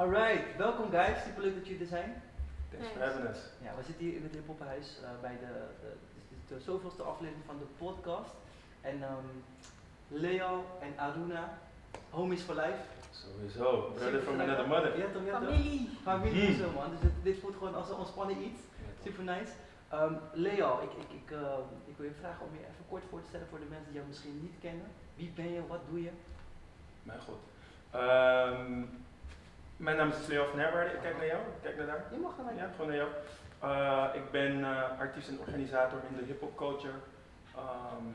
Alright, welkom guys, super leuk dat jullie er zijn. Thanks for having us. Ja, we zitten hier in het Hiphophuis uh, bij de, de, de, de zoveelste aflevering van de podcast. En um, Leo en Aruna, homies for life. Sowieso, brother from another mother. Ja toch, ja toch? Familie. Familie Mm. zo man, dus dit, dit voelt gewoon als een ontspannen iets. Super nice. Um, Leo, ik, ik, ik, uh, ik wil je vragen om je even kort voor te stellen voor de mensen die jou misschien niet kennen. Wie ben je, wat doe je? Mijn god. Ehm, mijn naam is Leo van Herwaarde. Ik kijk naar jou. Ik kijk naar daar. Je mag gaan Ja, gewoon naar jou. Uh, ik ben uh, artiest en organisator in de hip-hop culture. Um,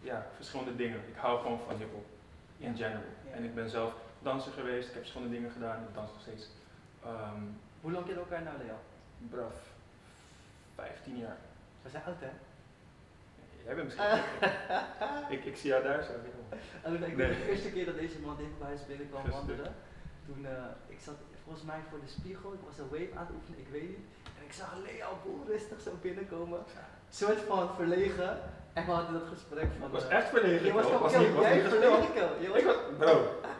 ja, verschillende dingen. Ik hou gewoon van hip-hop in Ja. general. Ja. En ik ben zelf danser geweest. Ik heb verschillende dingen gedaan. Ik dans nog steeds. Um, Hoe lang we elkaar nou Leo? bruv, 15 jaar. We zijn oud hè? Jij bent misschien. ik, ik zie jou daar zo. En toen, ik Nee. weet de eerste keer dat deze man even bij huis binnenkwam wandelen, toen uh, ik zat volgens mij voor de spiegel, ik was een wave aan het oefenen, ik weet niet. En ik zag Leo boel rustig zo binnenkomen, soort van verlegen. En we hadden dat gesprek van. Ik was eh, echt verlegen. Je was was niet, was jij niet gesteld. verlegen kill. Je was- Ik was, bro,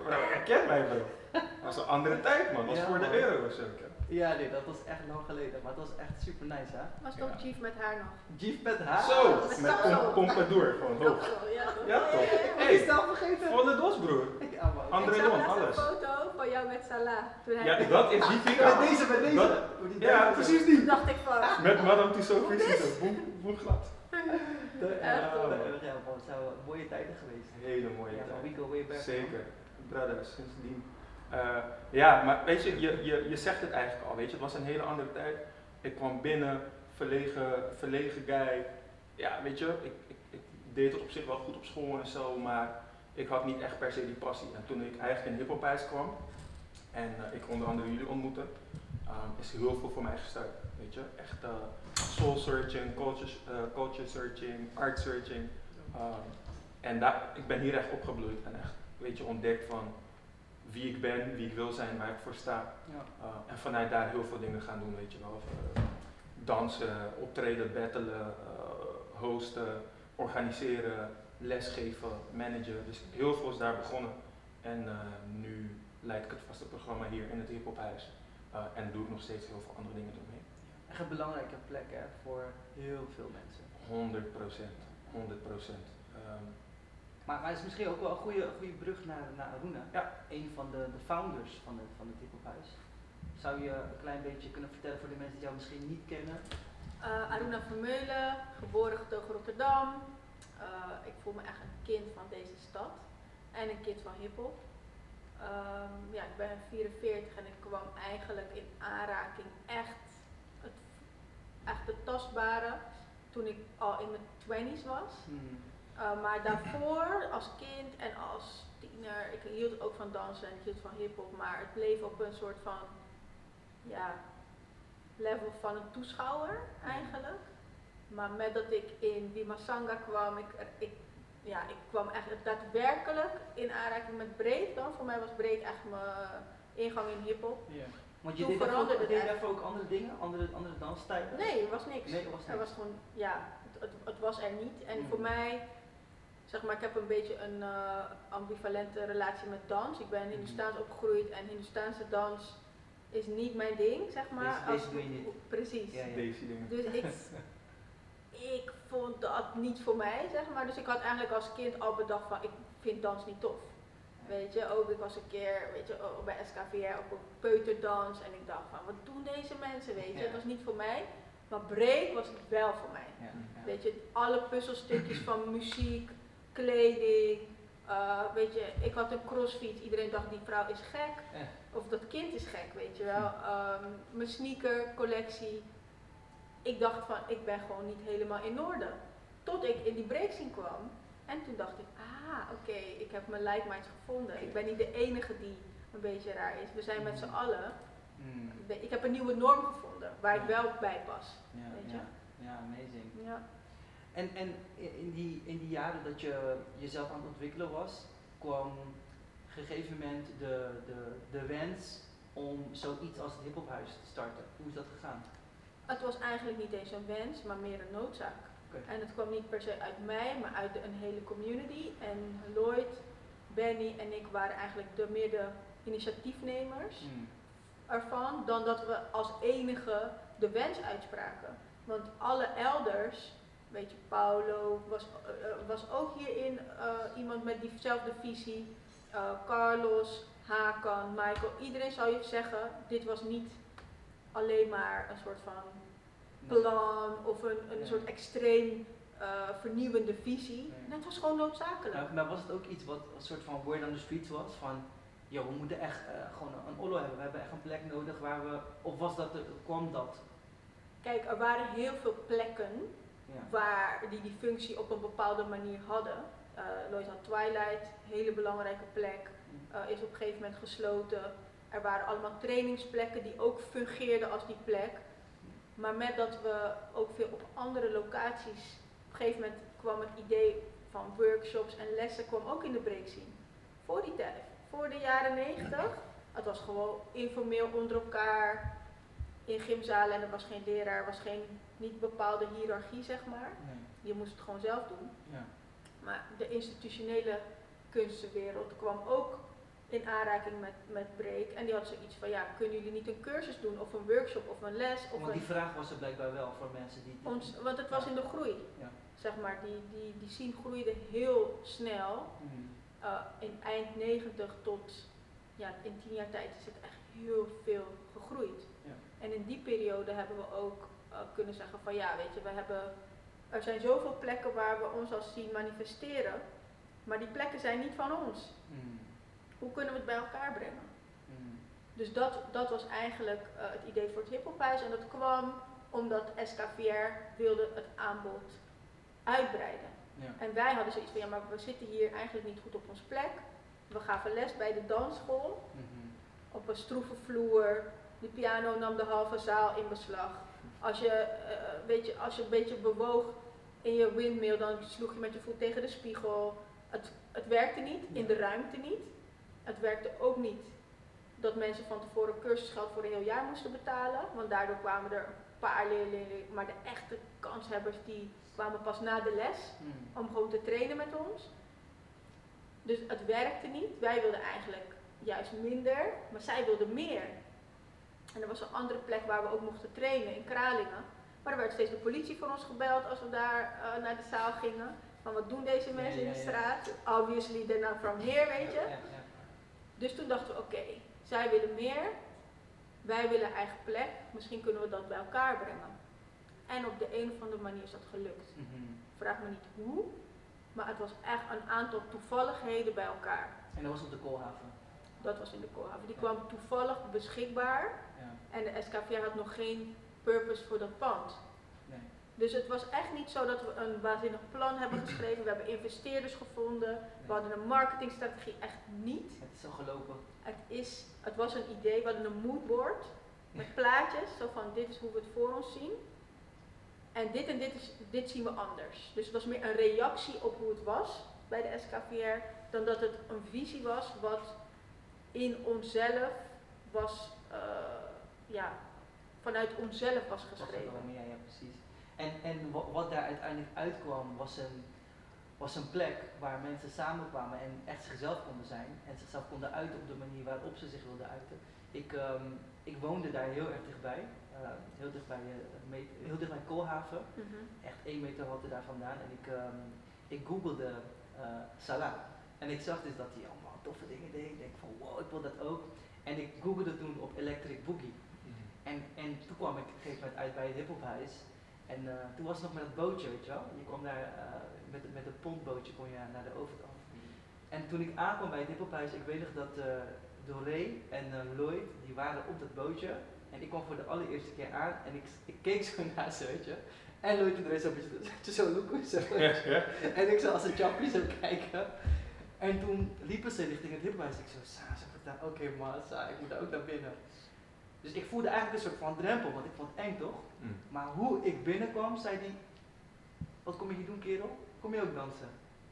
bro, herken mij bro. Dat was een andere tijd man, dat was Ja, voor de euro of zo. Ja, nee, dat was echt lang geleden, maar het was echt super nice hè. Was toch Ja. Chief met haar nog? Jeep met haar. Zo, met met pom pompadour gewoon hoog. Kapsel, ja toch? Ja, toch? Hey, Hey. is snel vergeten. Volle dos broer. Ja, man. André ik laatst alles. een foto van jou met Salah. Toen hij Ja, dat is die Met video. deze, met deze. Dat- Hoe die Ja, precies die. Dacht ik van, Met Madame Tussauds visie zo, boem, boem glad. Echt, ja, hoor. de- ja, man, het zijn mooie tijden geweest. Hele mooie Ja, maar we tijd. go way back. Zeker, brother, sindsdien. Eh, ja, maar weet je, je, je, je zegt het eigenlijk al, weet je, het was een hele andere tijd. Ik kwam binnen, verlegen, verlegen guy. Ja, weet je, ik, ik, deed het op zich wel goed op school en zo, maar ik had niet echt per se die passie. En toen ik eigenlijk in hiphophuis kwam en eh, ik onder andere jullie ontmoette, ehm, is heel veel voor mij gestart. Weet je, echt eh, soul searching, culture, eh, culture searching, art searching. Ehm, en daar, ik ben hier echt opgebloeid en echt, weet je, ontdekt van wie ik ben, wie ik wil zijn, waar ik voor sta. Ja. Uh, en vanuit daar heel veel dingen gaan doen, weet je wel. Uh, dansen, optreden, battelen, uh, hosten, organiseren, lesgeven, managen. Dus heel veel is daar begonnen. En nu leid ik het vaste programma hier in het hiphophuis. En doe ik nog steeds heel veel andere dingen ermee. Echt een belangrijke plek hè, voor heel veel mensen. 100 procent, 100 procent. Um, Maar, maar het is misschien ook wel een goede, goede brug naar, naar Aruna. Ja. Een van de, de founders van het, van het hiphophuis. Zou je een klein beetje kunnen vertellen voor de mensen die jou misschien niet kennen? uh, Aruna Vermeulen, geboren getogen Rotterdam. Uh, ik voel me echt een kind van deze stad en een kind van hiphop. Um, ja, ik ben 44 en ik kwam eigenlijk in aanraking echt het, echt het tastbare toen ik al in mijn 20s was. Hmm. Uh, maar daarvoor, als kind en als tiener, ik hield ook van dansen en ik hield van hip-hop, maar het bleef op een soort van ja, level van een toeschouwer eigenlijk. Maar met dat ik in Bimasanga kwam, ik, ik, ja, ik kwam echt daadwerkelijk in aanraking met break dan. Voor mij was break echt mijn ingang in hip-hop. Yeah. Want je Toen deed daarvoor, deed het daarvoor ook andere dingen, andere, andere dansstijlen? Nee, er was niks. Nee, er was gewoon, ja, het, het, het was er niet. En Mm. voor mij, zeg maar, ik heb een beetje een uh, ambivalente relatie met dans. Ik ben Mhm. Hindoestaans opgegroeid en Hindoestaanse dans is niet mijn ding, zeg maar. Deze- deze doe je niet. Precies. Ja, ja. Deze dingen. Dus ik, ik vond dat niet voor mij, zeg maar. Dus ik had eigenlijk als kind al bedacht van, ik vind dans niet tof. Weet je, ook ik was een keer, weet je, ook bij SKVR op een peuterdans en ik dacht van, wat doen deze mensen, weet je. Ja. Het was niet voor mij, maar break was het wel voor mij. Ja, ja. Weet je, alle puzzelstukjes van muziek, kleding, uh, weet je, ik had een crossfiets, iedereen dacht die vrouw is gek, Eh. of dat kind is gek, weet je wel. Um, mijn sneaker collectie, ik dacht van, ik ben gewoon niet helemaal in orde. Tot ik in die breakscene kwam en toen dacht ik, ah, oké, ik heb mijn like minds gevonden. Ik ben niet de enige die een beetje raar is. We zijn met z'n allen. Hmm. Ik heb een nieuwe norm gevonden waar ik wel bij pas. Ja, Weet je? ja, ja, amazing. Ja. En, en in, die, in die jaren dat je jezelf aan het ontwikkelen was, kwam op een gegeven moment de, de, de wens om zoiets als het hiphophuis te starten. Hoe is dat gegaan? Het was eigenlijk niet eens een wens, maar meer een noodzaak. En het kwam niet per se uit mij, maar uit de, een hele community. En Lloyd, Benny en ik waren eigenlijk de, meer de initiatiefnemers Hmm. ervan dan dat we als enige de wens uitspraken. Want alle elders, weet je, Paulo was, eh, eh, was ook hierin eh, iemand met diezelfde visie. Carlos, Hakan, Michael, iedereen zou je zeggen, dit was niet alleen maar een soort van plan of een, een Nee. soort extreem vernieuwende visie. Nee. Dat was gewoon noodzakelijk. Maar, maar was het ook iets wat een soort van word on the streets was? Van, joh, we moeten echt gewoon een, ollo hebben. We hebben echt een plek nodig waar we... Of was dat, kwam dat? Kijk, er waren heel veel plekken Ja. waar die die functie op een bepaalde manier hadden. Eh Lloyd had Twilight, hele belangrijke plek, eh, is op een gegeven moment gesloten. Er waren allemaal trainingsplekken die ook fungeerden als die plek. Maar met dat we ook veel op andere locaties, op een gegeven moment kwam het idee van workshops en lessen kwam ook in de breakscene. Voor die tijd, voor de jaren 90. Het was gewoon informeel onder elkaar in gymzalen en er was geen leraar, er was geen niet bepaalde hiërarchie zeg maar. Nee. Je moest het gewoon zelf doen. Ja. Maar de institutionele kunstenwereld kwam ook in aanraking met, met Break. En die had zoiets van, ja, kunnen jullie niet een cursus doen of een workshop of een les? Of Want die een, vraag was er blijkbaar wel voor mensen die... ons, want het was in de groei, Ja. zeg maar. Die, die, die scene groeide heel snel. Uh, in eind 90 tot, ja, in 10 jaar tijd is het echt heel veel gegroeid. Ja. En in die periode hebben we ook uh, kunnen zeggen van, ja, weet je, we hebben... Er zijn zoveel plekken waar we ons als zien manifesteren, maar die plekken zijn niet van ons. Mhm. Hoe kunnen we het bij elkaar brengen? Mhm. Dus dat, dat was eigenlijk eh, het idee voor het hiphophuis en dat kwam omdat SKVR wilde het aanbod uitbreiden. Ja. En wij hadden zoiets van, ja maar we zitten hier eigenlijk niet goed op ons plek. We gaven les bij de dansschool Mhm. op een stroeve vloer. De piano nam de halve zaal in beslag. Als je, eh, weet je, als je een beetje bewoog in je windmill, dan sloeg je met je voet tegen de spiegel. Het, het werkte niet, in de ruimte niet. Het werkte ook niet dat mensen van tevoren cursusgeld voor een heel jaar moesten betalen. Want daardoor kwamen er een paar leerlingen, maar de echte kanshebbers die kwamen pas na de les Mhm. om gewoon te trainen met ons. Dus het werkte niet. Wij wilden eigenlijk juist minder, maar zij wilden meer. En er was een andere plek waar we ook mochten trainen, in Kralingen. Maar er werd steeds de politie voor ons gebeld als we daar eh, naar de zaal gingen. Van wat doen deze mensen Ja, in de straat? Obviously they're not from here, weet je. Dus toen dachten we, oké, zij willen meer. Wij willen eigen plek. Misschien kunnen we dat bij elkaar brengen. En op de een of andere manier is dat gelukt. Mhm. Vraag me niet hoe, maar het was echt een aantal toevalligheden bij elkaar. En dat was op de koolhaven. Dat was in de koolhaven. Die kwam toevallig beschikbaar. En de SKVR had nog geen purpose voor dat pand. Nee. Dus het was echt niet zo dat we een waanzinnig plan hebben geschreven. We hebben investeerders gevonden. We hadden een marketingstrategie. Echt niet. Het is al gelopen. Het, is, het was een idee. We hadden een moodboard met plaatjes. Zo van dit is hoe we het voor ons zien. En dit en dit, is, dit zien we anders. Dus het was meer een reactie op hoe het was bij de SKVR. Dan dat het een visie was wat in onszelf was, eh, ja, vanuit onszelf was geschreven. Opgenomen, Ja, ja, precies. En, en wa- wat daar uiteindelijk uitkwam was een, was een plek waar mensen samenkwamen en echt zichzelf konden zijn. En zichzelf konden uiten op de manier waarop ze zich wilden uiten. Ik, ehm, ik woonde daar heel erg dichtbij. eh, heel dichtbij, uh, heel dichtbij Koolhaven. Mhm. Echt één meter hoogte daar vandaan. En ik, ehm, ik googelde eh, Salah. En ik zag dus dat hij allemaal toffe dingen deed. Ik denk van wow, ik wil dat ook. En ik googelde toen op Electric Boogie. En, en toen kwam ik op een gegeven moment uit bij het hiphophuis. En eh, toen was het nog met dat bootje, weet je wel. Je kwam daar eh, met, met een pontbootje kon je naar de overkant. En toen ik aankwam bij het hiphophuis, ik weet nog dat uh, Doré en Lloyd, die waren op dat bootje. En ik kwam voor de allereerste keer aan en ik, ik keek zo naar ze, weet je. En Lloyd en Doré zo, een beetje zo loeken, zo. En ik zo als een chappie zo kijken. En toen liepen ze richting het hiphuis. Ik zo, Sa, ze oké Sa, ik moet daar ook naar binnen. Dus ik voelde eigenlijk een soort van drempel, want ik vond het eng toch? Mm. Maar hoe ik binnenkwam, zei hij, wat kom je hier doen kerel? Kom je ook dansen?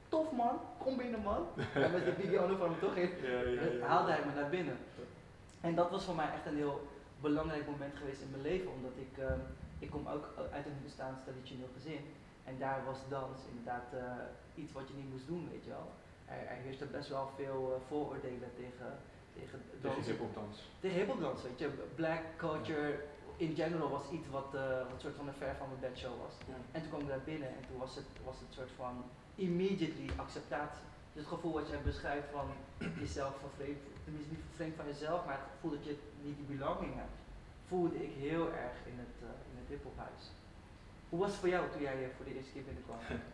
Tof man, kom binnen man. En met die biggie uniform toch? Ja, ja, ja. haalde hij me naar binnen. En dat was voor mij echt een heel belangrijk moment geweest in mijn leven, omdat ik, ehm, ik kom ook uit een Hindustaans traditioneel gezin. En daar was dans inderdaad eh, iets wat je niet moest doen, weet je wel. Er, er heerste best wel veel eh, vooroordelen tegen, tegen Tegen dansen. hiphopdans. Tegen hiphopdans, weet je. Black culture in general was iets wat, eh, wat soort van een ver van mijn bedshow was. Ja. En toen kwam ik daar binnen en toen was het, was het soort van immediately acceptatie. Dus het gevoel wat jij beschrijft van jezelf vervreemd, tenminste niet vervreemd van jezelf, maar het gevoel dat je niet die belonging hebt, voelde ik heel erg in het, eh, in het hiphophuis. Hoe was het voor jou toen jij voor de eerste keer binnenkwam?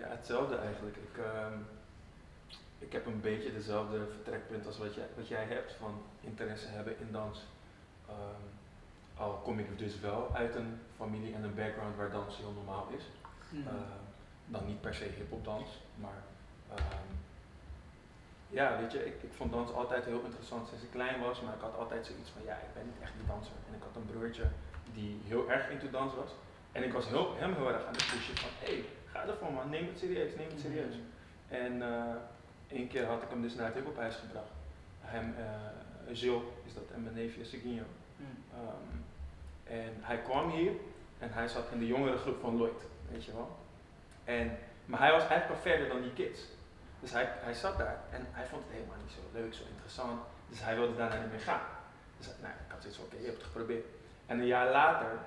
Ja, hetzelfde eigenlijk. Ik, ehm, ik heb een beetje dezelfde vertrekpunt als wat jij, wat jij hebt van interesse hebben in dans. Ehm, al kom ik dus wel uit een familie en een background waar dans heel normaal is. Mhm. Ehm, dan niet per se hip-hop-dans, maar ehm, ja, weet je, ik, ik vond dans altijd heel interessant sinds ik klein was, maar ik had altijd zoiets van ja, ik ben niet echt die danser. En ik had een broertje die heel erg into dans was. En ik was heel, hem heel erg aan het pushen van hé, hey, ga ervan man, neem het serieus, neem het serieus. En eh één keer had ik hem dus naar het hiphophuis gebracht. Hem, Gilles is dat, en mijn neefje Seguinho. Mhm. Ehm, en hij kwam hier en hij zat in de jongere groep van Lloyd, weet je wel. En, maar hij was eigenlijk al verder dan die kids. Dus hij, hij zat daar en hij vond het helemaal niet zo leuk, zo interessant. Dus hij wilde daarna niet meer gaan. Dus nou, ik had zoiets van, oké, je hebt het geprobeerd. En een jaar later,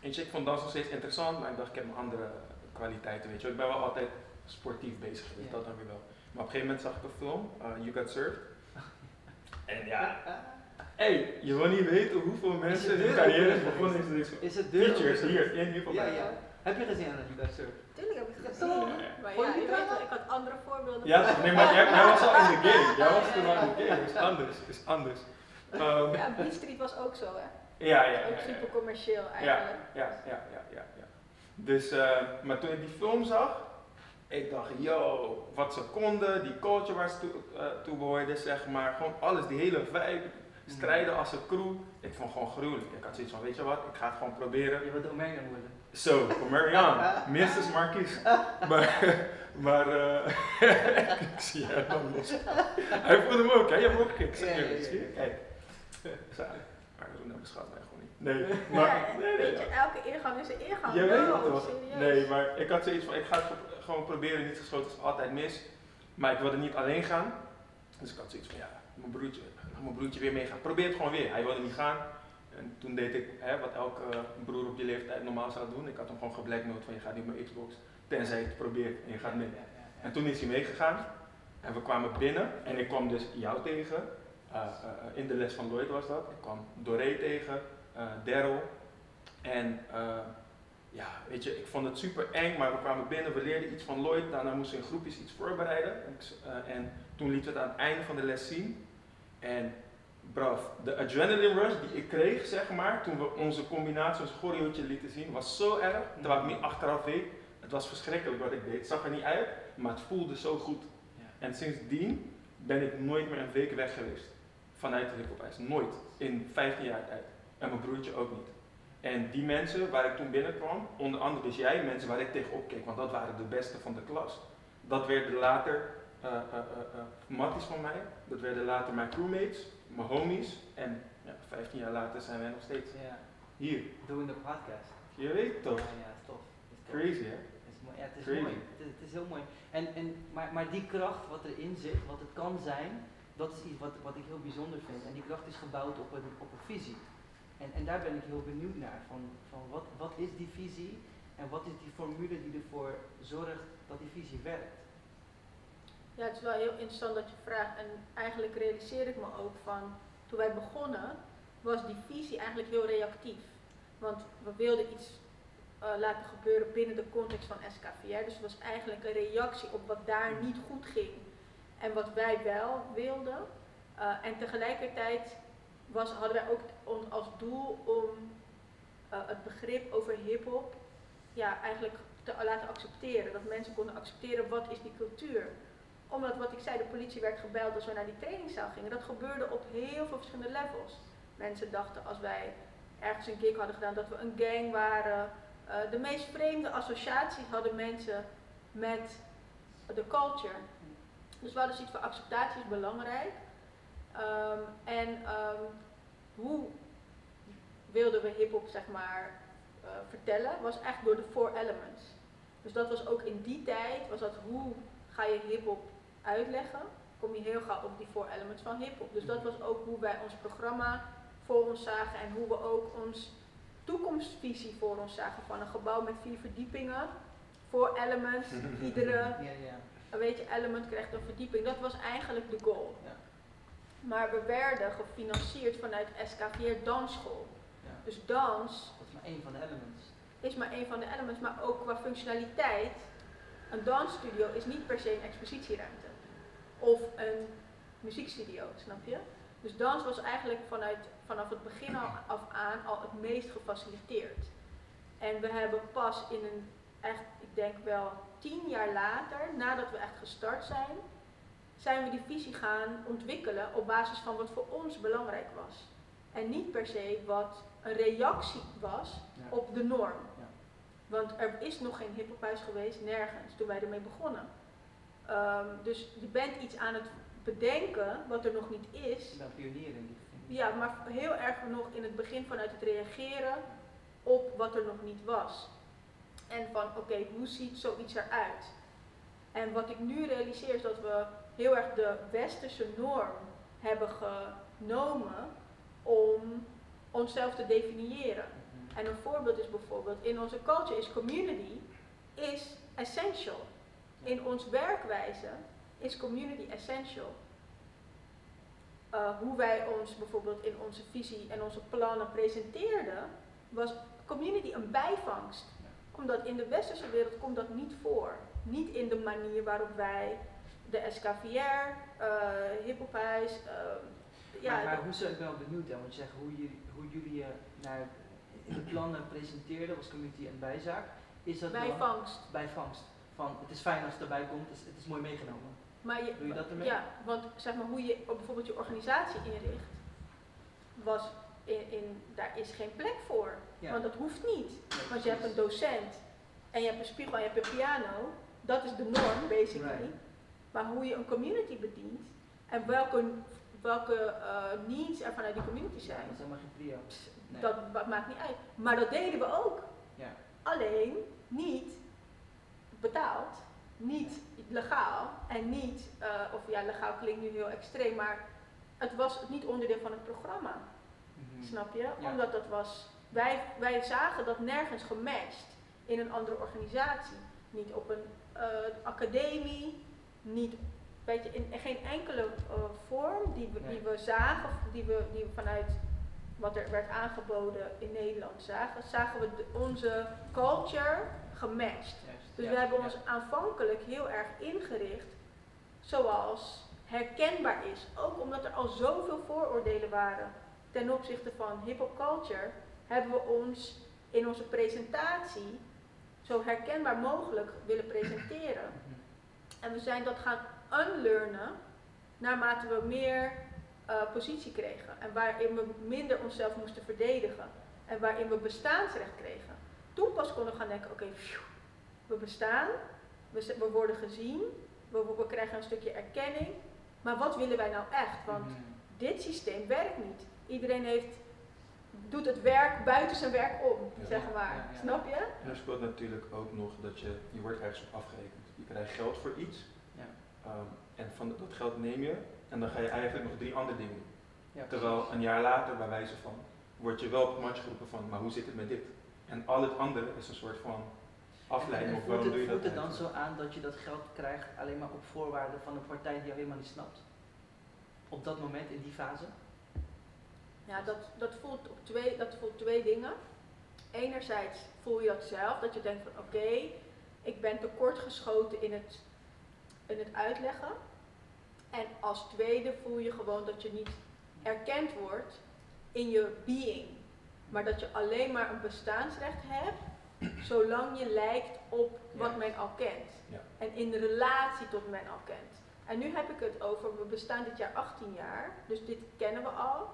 weet je, ik vond dans nog steeds interessant, maar ik dacht, ik heb mijn andere kwaliteiten, weet je wel. Ik ben wel altijd sportief bezig geweest, Ja. dat dan weer wel. Maar op een gegeven moment zag ik een film, uh, You Got Served. En ja, hey, je wil niet weten hoeveel mensen hun carrière begonnen is deze Is het deur hier in hiphop. Ja, ja. Heb je gezien dat You Guys Surf? Tuurlijk heb ik het Ja, gezien. Maar ja, je weet ik had andere voorbeelden. Ja, nee, maar jij, jij was al in de game. Jij was toen al in de game. Is anders, is anders. Ehm, Ja, Beat Street was ook zo, hè? ja, ja, ja. Ook ja, super ja. commercieel eigenlijk. ja, ja, ja, ja, ja. Dus, eh, maar toen ik die film zag, ik dacht, yo, wat ze konden, die culture waar ze toe, toe behoorden, zeg maar, gewoon alles, die hele vibe, strijden als een crew. Ik vond gewoon gruwelijk. Ik had zoiets van, weet je wat, ik ga het gewoon proberen. Je wilt Omega worden. Zo, voor Marianne, minstens Marquise. Maar, maar eh, ik zie hem dan los. Hij voelde hem ook, hè? Je hebt hem ook gekeken. Ja, ja? Kijk. Zo, maar zo nou beschouwt mij gewoon niet. Nee, maar, nee, nee, weet je, elke ingang is een ingang. Je weet het toch? Nee, maar ik had zoiets van, ik ga het gewoon proberen, niet geschoten is altijd mis. Maar ik wilde niet alleen gaan. Dus ik had zoiets van, ja, mijn broertje, mijn broertje weer meegaan. Probeer het gewoon weer. Hij wilde niet gaan. En toen deed ik hè, wat elke broer op je leeftijd normaal zou doen. Ik had hem gewoon geblackmailed van, je gaat niet met Xbox. Tenzij je het probeert en je gaat mee. En toen is hij meegegaan. En we kwamen binnen en ik kwam dus jou tegen. Eh, eh, in de les van Lloyd was dat. Ik kwam Doré tegen, eh Daryl. En ja, weet je, ik vond het super eng, maar we kwamen binnen, we leerden iets van Lloyd. Daarna moesten we in groepjes iets voorbereiden. Eh, en toen lieten we het aan het einde van de les zien. En brav, de adrenaline rush die ik kreeg, zeg maar, toen we onze combinatie, ons choreootje lieten zien, was zo erg. Terwijl ik nu achteraf weet, het was verschrikkelijk wat ik deed. Het zag er niet uit, maar het voelde zo goed. Ja. En sindsdien ben ik nooit meer een week weg geweest. Vanuit de hiphopijs. Nooit. In 15 jaar tijd. En mijn broertje ook niet. En die mensen waar ik toen binnenkwam, onder andere dus jij, mensen waar ik tegenop keek, want dat waren de beste van de klas. Dat werden later eh, matties van mij, dat werden later mijn crewmates, mijn homies. En ja, 15 jaar later zijn wij nog steeds Ja, hier. doing the podcast. Je weet toch? Ja, ja, is tof. Is tof. Crazy hè? Het is mooi. Ja, het is Crazy. mooi. Het is, het is heel mooi. En, en, maar, maar die kracht wat erin zit, wat het kan zijn, dat is iets wat, wat ik heel bijzonder vind. En die kracht is gebouwd op een, op een visie. En, en daar ben ik heel benieuwd naar. Van, van wat, wat is die visie en wat is die formule die ervoor zorgt dat die visie werkt? Ja, het is wel heel interessant dat je vraagt. En eigenlijk realiseer ik me ook van, toen wij begonnen, was die visie eigenlijk heel reactief. Want we wilden iets eh, laten gebeuren binnen de context van SKVR. Dus het was eigenlijk een reactie op wat daar niet goed ging. En wat wij wel wilden. Eh, en tegelijkertijd was, hadden wij ook als doel om eh, het begrip over hip-hop ja, eigenlijk te laten accepteren. Dat mensen konden accepteren wat is die cultuur omdat wat ik zei, de politie werd gebeld als we naar die trainingszaal gingen. Dat gebeurde op heel veel verschillende levels. Mensen dachten als wij ergens een gig hadden gedaan dat we een gang waren. Eh, de meest vreemde associaties hadden mensen met de culture. Dus we hadden zoiets van acceptatie is belangrijk. Ehm, en ehm, hoe wilden we hip-hop zeg maar eh, vertellen, was echt door de four elements. Dus dat was ook in die tijd, was dat hoe ga je hip-hop uitleggen. kom je heel gauw op die four elements van hip-hop. Dus dat was ook hoe wij ons programma voor ons zagen en hoe we ook ons toekomstvisie voor ons zagen van een gebouw met vier verdiepingen. Four elements, iedere Ja, ja. weet je, element krijgt een verdieping. Dat was eigenlijk de goal. Ja. Maar we werden gefinancierd vanuit SKVR Dansschool. ja. Dus dans Dat is maar één van de elements. is maar een van de elements, maar ook qua functionaliteit. Een dansstudio is niet per se een expositieruimte of een muziekstudio, snap je? Dus dans was eigenlijk vanuit, vanaf het begin al af aan al het meest gefaciliteerd. En we hebben pas in een, echt, ik denk wel tien jaar later, nadat we echt gestart zijn, zijn we die visie gaan ontwikkelen op basis van wat voor ons belangrijk was. En niet per se wat een reactie was Ja. op de norm. Ja. Want er is nog geen hiphophuis geweest, nergens, toen wij ermee begonnen. Ehm, dus je bent iets aan het bedenken wat er nog niet is. Ik ben pionier in die zin. Ja, maar heel erg nog in het begin vanuit het reageren op wat er nog niet was. En van, oké, hoe ziet zoiets eruit? En wat ik nu realiseer is dat we heel erg de westerse norm hebben genomen om onszelf te definiëren. Mhm. En een voorbeeld is bijvoorbeeld, in onze culture is community is essential. In ons werkwijze is community essential. Uh, hoe wij ons bijvoorbeeld in onze visie en onze plannen presenteerden, was community een bijvangst. Omdat in de westerse wereld komt dat niet voor. Niet in de manier waarop wij de SKVR, uh, hiphophuis, uh, ja, maar, maar hoe zou ik wel benieuwd hè, want je zegt hoe jullie, hoe jullie je naar in de plannen presenteerden als community en bijzaak. Is dat dan bijvangst. bijvangst? Van het is fijn als het erbij komt, het is, het is mooi meegenomen. Maar je, Doe je dat ermee? Ja, want zeg maar hoe je bijvoorbeeld je organisatie inricht, was in, in, daar is geen plek voor. Ja. Want dat hoeft niet. Want je hebt een docent en je hebt een spiegel en je hebt een piano. Dat is de norm, basically. Right. Maar hoe je een community bedient en welke, welke eh, needs er vanuit die community zijn, dat is helemaal geen prio. Nee. dat maakt niet uit. Maar dat deden we ook. Ja. Alleen niet betaald, niet legaal en niet, eh, of ja, legaal klinkt nu heel extreem, maar het was niet onderdeel van het programma. Mhm. Snap je? Ja. Omdat dat was, wij, wij zagen dat nergens gematcht in een andere organisatie. Niet op een eh, academie, niet, weet je, in geen enkele eh, vorm die we, die we zagen, of die we, die we vanuit wat er werd aangeboden in Nederland zagen, zagen we de- onze culture gematcht. Dus we hebben ons aanvankelijk heel erg ingericht zoals herkenbaar is. Ook omdat er al zoveel vooroordelen waren ten opzichte van hip-hop culture, hebben we ons in onze presentatie zo herkenbaar mogelijk willen presenteren. En we zijn dat gaan unlearnen naarmate we meer eh, positie kregen. En waarin we minder onszelf moesten verdedigen. En waarin we bestaansrecht kregen. Toen pas konden we gaan denken, oké, we bestaan, we, we worden gezien, we, we- krijgen een stukje erkenning. Maar wat willen wij nou echt? Want Mhm. dit systeem werkt niet. Iedereen heeft, doet het werk buiten zijn werk om, Ja. zeg maar. Ja, ja. Snap je? En er speelt natuurlijk ook nog dat je, je wordt ergens op afgerekend. Je krijgt geld voor iets Ja. ehm, en van dat geld neem je en dan ga je eigenlijk nog drie andere dingen doen. Ja, Terwijl een jaar later, bij wijze van, word je wel op het matje geroepen van, maar hoe zit het met dit? En al het andere is een soort van afleiding En voelt waarom het, doe je dat voelt het dan eigenlijk? zo aan dat je dat geld krijgt alleen maar op voorwaarden van een partij die jou helemaal niet snapt? Op dat moment, in die fase? Ja, dat, dat, voelt op twee, dat voelt twee dingen. Enerzijds voel je dat zelf, dat je denkt van oké, ik ben tekortgeschoten in het, in het uitleggen. En als tweede voel je gewoon dat je niet erkend wordt in je being. Maar dat je alleen maar een bestaansrecht hebt, zolang je lijkt op wat Ja. men al kent. Ja. En in relatie tot men al kent. En nu heb ik het over, we bestaan dit jaar 18 jaar, dus dit kennen we al.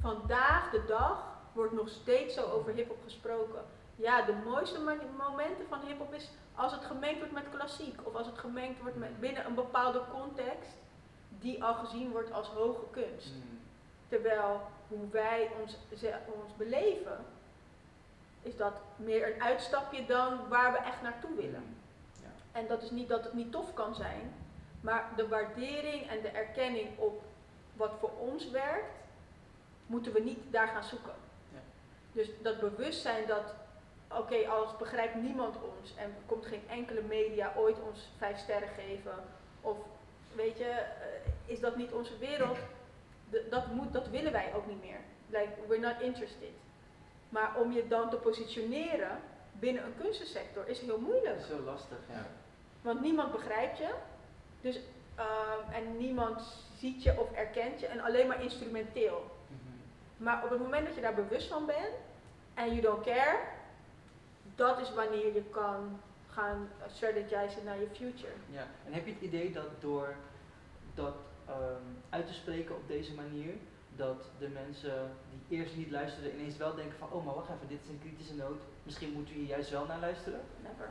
Vandaag de dag wordt nog steeds zo over hip-hop gesproken. Ja, de mooiste momenten van hip-hop is als het gemengd wordt met klassiek. Of als het gemengd wordt met, binnen een bepaalde context die al gezien wordt als hoge kunst. Mhm. Terwijl hoe wij ons, ze- ons beleven, is dat meer een uitstapje dan waar we echt naartoe willen. Ja. En dat is niet dat het niet tof kan zijn, Maar de waardering en de erkenning op wat voor ons werkt, moeten we niet daar gaan zoeken. Ja. Dus dat bewustzijn dat, oké, als begrijpt niemand ons en komt geen enkele media ooit ons vijf sterren geven, of weet je, eh, is dat niet onze wereld, D- dat, moet, dat willen wij ook niet meer. Like, we're not interested. Maar om je dan te positioneren binnen een kunstensector is heel moeilijk. Dat is heel lastig, ja. Want niemand begrijpt je. Dus, ehm, en niemand ziet je of erkent je. En alleen maar instrumenteel. Mhm. Maar op het moment dat je daar bewust van bent. En you don't care. Dat is wanneer je kan gaan strategizen naar je future. Ja, en heb je het idee dat door dat ehm, uit te spreken op deze manier, dat de mensen die eerst niet luisterden ineens wel denken van, oh maar wacht even, dit is een kritische noot, misschien moeten we hier juist wel naar luisteren? Never.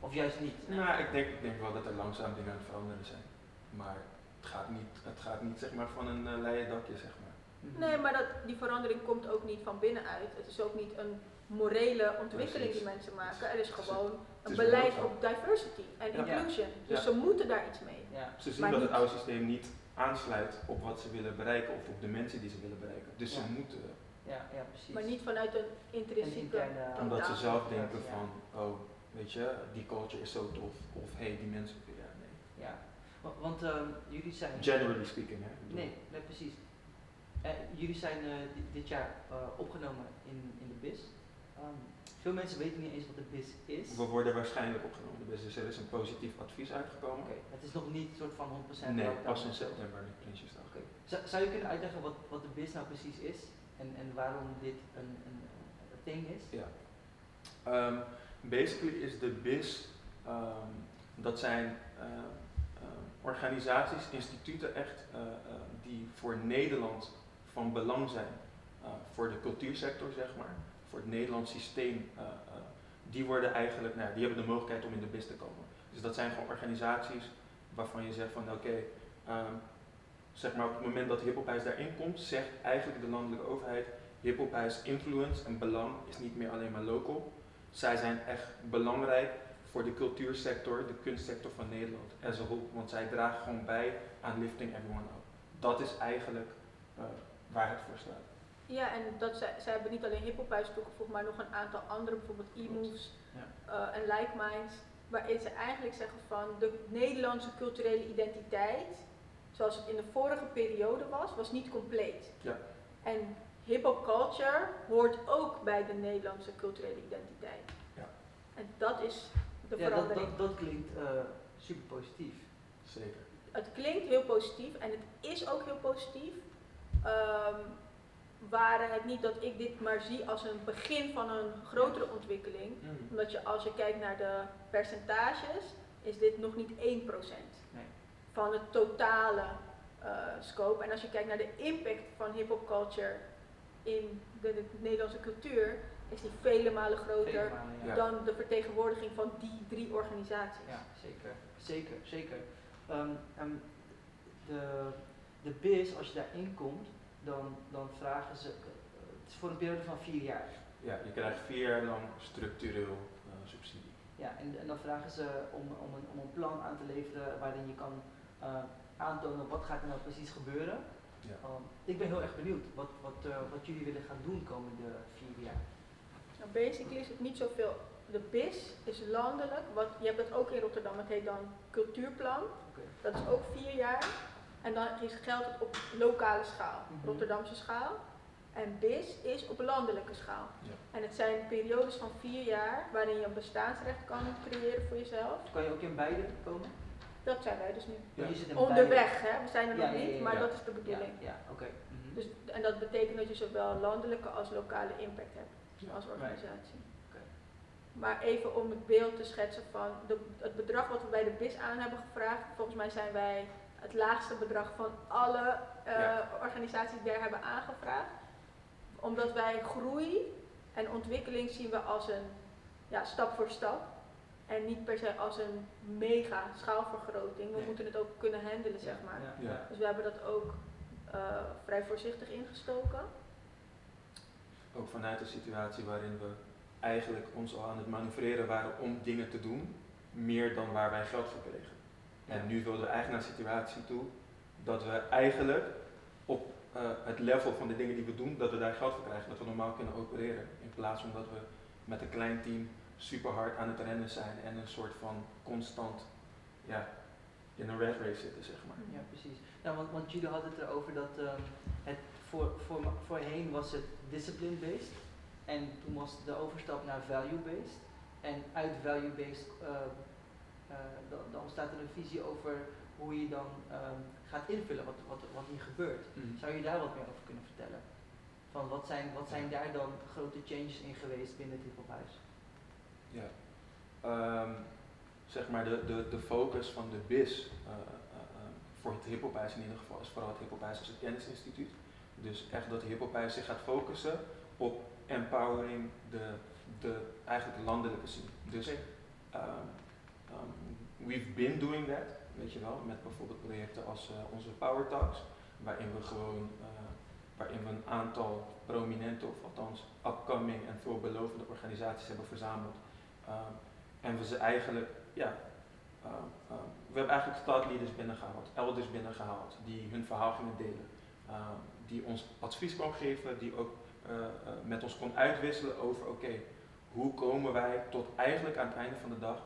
Of juist niet? Nou, ik denk, ik denk wel dat er langzaam dingen aan het veranderen zijn. Maar het gaat niet, het gaat niet zeg maar, van een uh, leien dakje, zeg maar. Mhm. Nee, maar dat, die verandering komt ook niet van binnenuit. Het is ook niet een morele ontwikkeling die mensen maken. Er is gewoon een beleid op diversity en Ja. inclusion. Dus Ja. ze moeten daar iets mee. Ja, Ze zien Maar dat niet- het oude systeem niet aansluit op wat ze willen bereiken of op de mensen die ze willen bereiken. Dus Ja. ze moeten, ja, ja, precies. Maar niet vanuit een intrinsieke... interne- omdat ze zelf denken Ja. van, oh, weet je, die culture is zo tof. Of hey, die mensen, ja, nee. Ja, Wa- want ehm, jullie zijn... Generally speaking, hè. Nee, nee precies. Eh, jullie zijn eh, di- dit jaar eh, opgenomen in, in de BIS. Ehm, veel mensen weten niet eens wat de BIS is. We worden waarschijnlijk opgenomen, dus er is een positief advies uitgekomen. Oké, het is nog niet soort van 100% Nee, pas in september, de Prinsjesdag. Oké. Zou, zou je kunnen uitleggen wat, wat de BIS nou precies is en, en waarom dit een, een, een ding is? Ja. Ehm, basically is de BIS, ehm, dat zijn organisaties, instituten echt, eh, die voor Nederland van belang zijn. Eh, voor de cultuursector, zeg maar, het Nederlands systeem. eh, eh, die worden eigenlijk, nou, die hebben de mogelijkheid om in de BIS te komen. Dus dat zijn gewoon organisaties waarvan je zegt van oké, ehm, zeg maar op het moment dat hiphophuis daarin komt, zegt eigenlijk de landelijke overheid hiphophuis influence en belang is niet meer alleen maar local. Zij zijn echt belangrijk voor de cultuursector, de kunstsector van Nederland as a whole, want zij dragen gewoon bij aan lifting everyone up. Dat is eigenlijk eh, waar het voor staat. Ja, en dat zij, zij hebben niet alleen hiphophuis toegevoegd, maar nog een aantal andere, bijvoorbeeld e-moves Ja. eh, en like minds, waarin ze eigenlijk zeggen van de Nederlandse culturele identiteit, zoals het in de vorige periode was, was niet compleet. Ja. En hip-hop culture hoort ook bij de Nederlandse culturele identiteit. Ja. En dat is de ja, verandering. dat, dat klinkt eh, super positief. Zeker. Het klinkt heel positief en het is ook heel positief. Ehm waren het niet dat ik dit maar zie als een begin van een grotere ontwikkeling. Omdat je als je kijkt naar de percentages, is dit nog niet 1% Nee. van het totale eh, scope. En als je kijkt naar de impact van hip-hop culture in de, de Nederlandse cultuur, is die vele malen groter Vele malen, ja. Ja. dan de vertegenwoordiging van die drie organisaties. Ja, zeker. Zeker, zeker. Ehm, de, de BIS, als je daarin komt, dan, dan vragen ze, eh, het is voor een periode van vier jaar. Ja, je krijgt vier jaar lang structureel eh, subsidie. Ja, en, en dan vragen ze om, om, een, om een plan aan te leveren waarin je kan eh, aantonen wat gaat er nou precies gebeuren. Ja. Ehm, ik ben heel erg benieuwd wat, wat, eh, wat jullie willen gaan doen komende vier jaar. Nou, basically is het niet zoveel. De BIS is landelijk. Wat, je hebt het ook in Rotterdam. Het heet dan Cultuurplan. Dat is ook vier jaar. En dan is, geldt het op lokale schaal, Mhm. Rotterdamse schaal. En BIS is op landelijke schaal. Ja. En het zijn periodes van vier jaar waarin je een bestaansrecht kan creëren voor jezelf. Kan je ook in beide komen? Dat zijn wij dus nu. Ja. In Onderweg, hè? we zijn er nog ja, niet, maar dat is de bedoeling. Ja, oké. Mhm. Dus, en dat betekent dat je zowel landelijke als lokale impact hebt als organisatie. Maar even om het beeld te schetsen van de, het bedrag wat we bij de BIS aan hebben gevraagd. Volgens mij zijn wij het laagste bedrag van alle eh, Ja. organisaties die er hebben aangevraagd. Omdat wij groei en ontwikkeling zien we als een ja, stap voor stap. En niet per se als een mega schaalvergroting. We Nee. moeten het ook kunnen handelen, zeg maar. Ja, Ja. Dus we hebben dat ook eh, vrij voorzichtig ingestoken. Ook vanuit een situatie waarin we eigenlijk ons al aan het manoeuvreren waren om dingen te doen, meer dan waar wij geld voor kregen. En nu wilden we eigenlijk naar een situatie toe dat we eigenlijk op eh, het level van de dingen die we doen, dat we daar geld voor krijgen, dat we normaal kunnen opereren. In plaats van dat we met een klein team super hard aan het rennen zijn en een soort van constant ja, in een red race zitten, zeg maar. Ja, precies. Nou, want, want jullie hadden het erover dat ehm, het voor, voor, voorheen was het discipline-based en toen was de overstap naar value-based. En uit value-based uh, dan, dan ontstaat er een visie over hoe je dan ehm, gaat invullen wat, wat, wat hier gebeurt. Mhm. Zou je daar wat meer over kunnen vertellen? Van wat zijn, wat zijn daar dan grote changes in geweest binnen het hiphophuis? Ja. Um, zeg maar de, de, de focus van de BIS uh, uh, voor het hiphophuis in ieder geval is vooral het hiphophuis als een kennisinstituut. Dus echt dat de hiphophuis zich gaat focussen op empowering de, de eigenlijk de landelijke scene. Dus okay. um, um, we've been doing that, weet je wel, met bijvoorbeeld projecten als uh, onze Power Talks, waarin we gewoon, uh, waarin we een aantal prominente, of althans upcoming en veelbelovende organisaties hebben verzameld. Um, en we ze eigenlijk, ja, um, we hebben eigenlijk startleaders binnengehaald, elders binnengehaald, die hun verhaal gingen delen. die ons advies kon geven, die ook uh, met ons kon uitwisselen over, oké, hoe komen wij tot eigenlijk aan het einde van de dag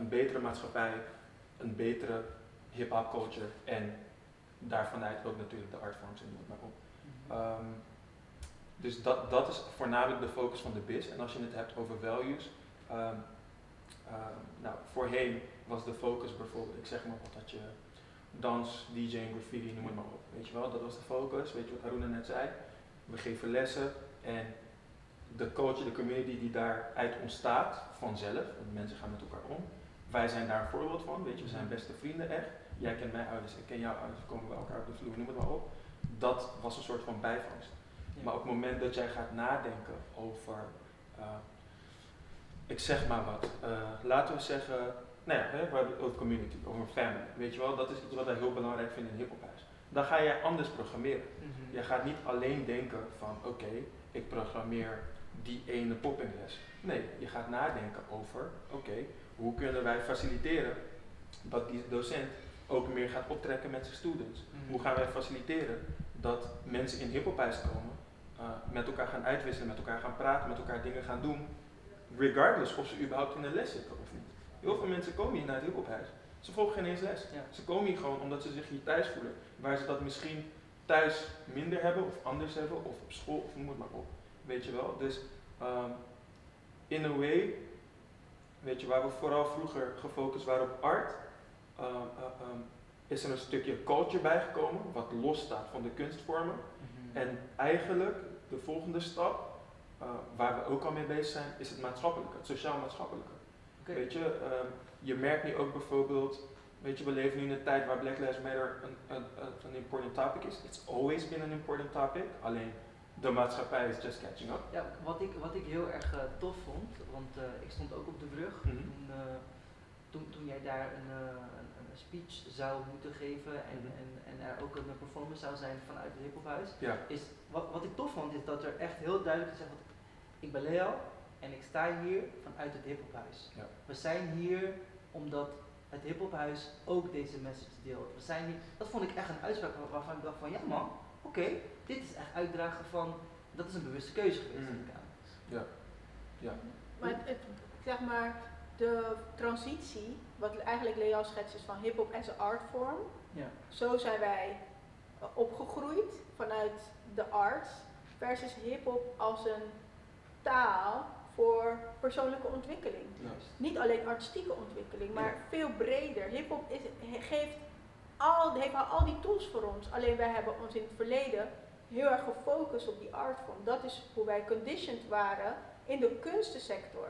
een betere maatschappij, een betere hip-hop culture en daarvanuit ook natuurlijk de artforms en noem het maar op. Um, dus dat, dat is voornamelijk de focus van de BIS. En als je het hebt over values, um, um, nou, voorheen was de focus bijvoorbeeld, ik zeg maar wat dat je dans, DJ, graffiti, noem het maar op. Weet je wel, dat was de focus. Weet je wat Aruna net zei? We geven lessen en de culture, de community die daaruit ontstaat vanzelf, want mensen gaan met elkaar om. Wij zijn daar een voorbeeld van, weet je, we zijn beste vrienden echt. Jij kent mijn ouders, ik ken jouw ouders, we komen bij elkaar op de vloer, noem het maar op. Dat was een soort van bijvangst. Ja. Maar op het moment dat jij gaat nadenken over, uh, ik zeg maar wat, uh, laten we zeggen, nou ja, we hebben het over community, over family, weet je wel, dat is iets wat wij heel belangrijk vinden in hiphophuis. Dan ga jij anders programmeren. Mm -hmm. Je gaat niet alleen denken van, oké, okay, ik programmeer die ene poppingles. Nee, je gaat nadenken over, oké, okay, hoe kunnen wij faciliteren dat die docent ook meer gaat optrekken met zijn students? Mm. Hoe gaan wij faciliteren dat mensen in hiphophuis komen, uh, met elkaar gaan uitwisselen, met elkaar gaan praten, met elkaar dingen gaan doen, regardless of ze überhaupt in een les zitten of niet. Heel veel mensen komen hier naar het hiphophuis. Ze volgen geen eens les. Ja. Ze komen hier gewoon omdat ze zich hier thuis voelen, waar ze dat misschien thuis minder hebben of anders hebben, of op school of noem het maar op. Weet je wel? Dus um, in a way weet je, waar we vooral vroeger gefocust waren op art, uh, uh, um, is er een stukje culture bijgekomen, wat los staat van de kunstvormen. Mm -hmm. En eigenlijk de volgende stap, uh, waar we ook al mee bezig zijn, is het maatschappelijke, het sociaal-maatschappelijke. Okay. Weet je, je merkt nu ook bijvoorbeeld, weet je, we leven nu in een tijd waar Black Lives Matter een, een, een important topic is. It's always been an important topic, alleen de maatschappij is just catching up. Ja, wat ik, wat ik heel erg uh, tof vond, want uh, ik stond ook op de brug mm -hmm. toen, uh, toen, toen jij daar een, een, een, speech zou moeten geven en, mm -hmm. en, en er ook een performance zou zijn vanuit het hiphophuis. Ja. Is, wat, wat ik tof vond is dat er echt heel duidelijk is gezegd, ik ben Leo en ik sta hier vanuit het hiphophuis. Ja. We zijn hier omdat het hiphophuis ook deze message deelt. We zijn hier, dat vond ik echt een uitspraak waarvan ik dacht van ja man, oké, okay, dit is echt uitdragen van, dat is een bewuste keuze geweest, mm. Ja. ja. Maar het, het, zeg maar, de transitie, wat eigenlijk Leo schetst is van hip-hop as een artvorm. Ja. Zo zijn wij opgegroeid vanuit de arts versus hip-hop als een taal voor persoonlijke ontwikkeling. Juist. Niet alleen artistieke ontwikkeling, maar ja. veel breder. Hip-hop geeft al, heeft al, al die tools voor ons. Alleen wij hebben ons in het verleden heel erg gefocust op die artvorm. Dat is hoe wij conditioned waren in de kunstensector.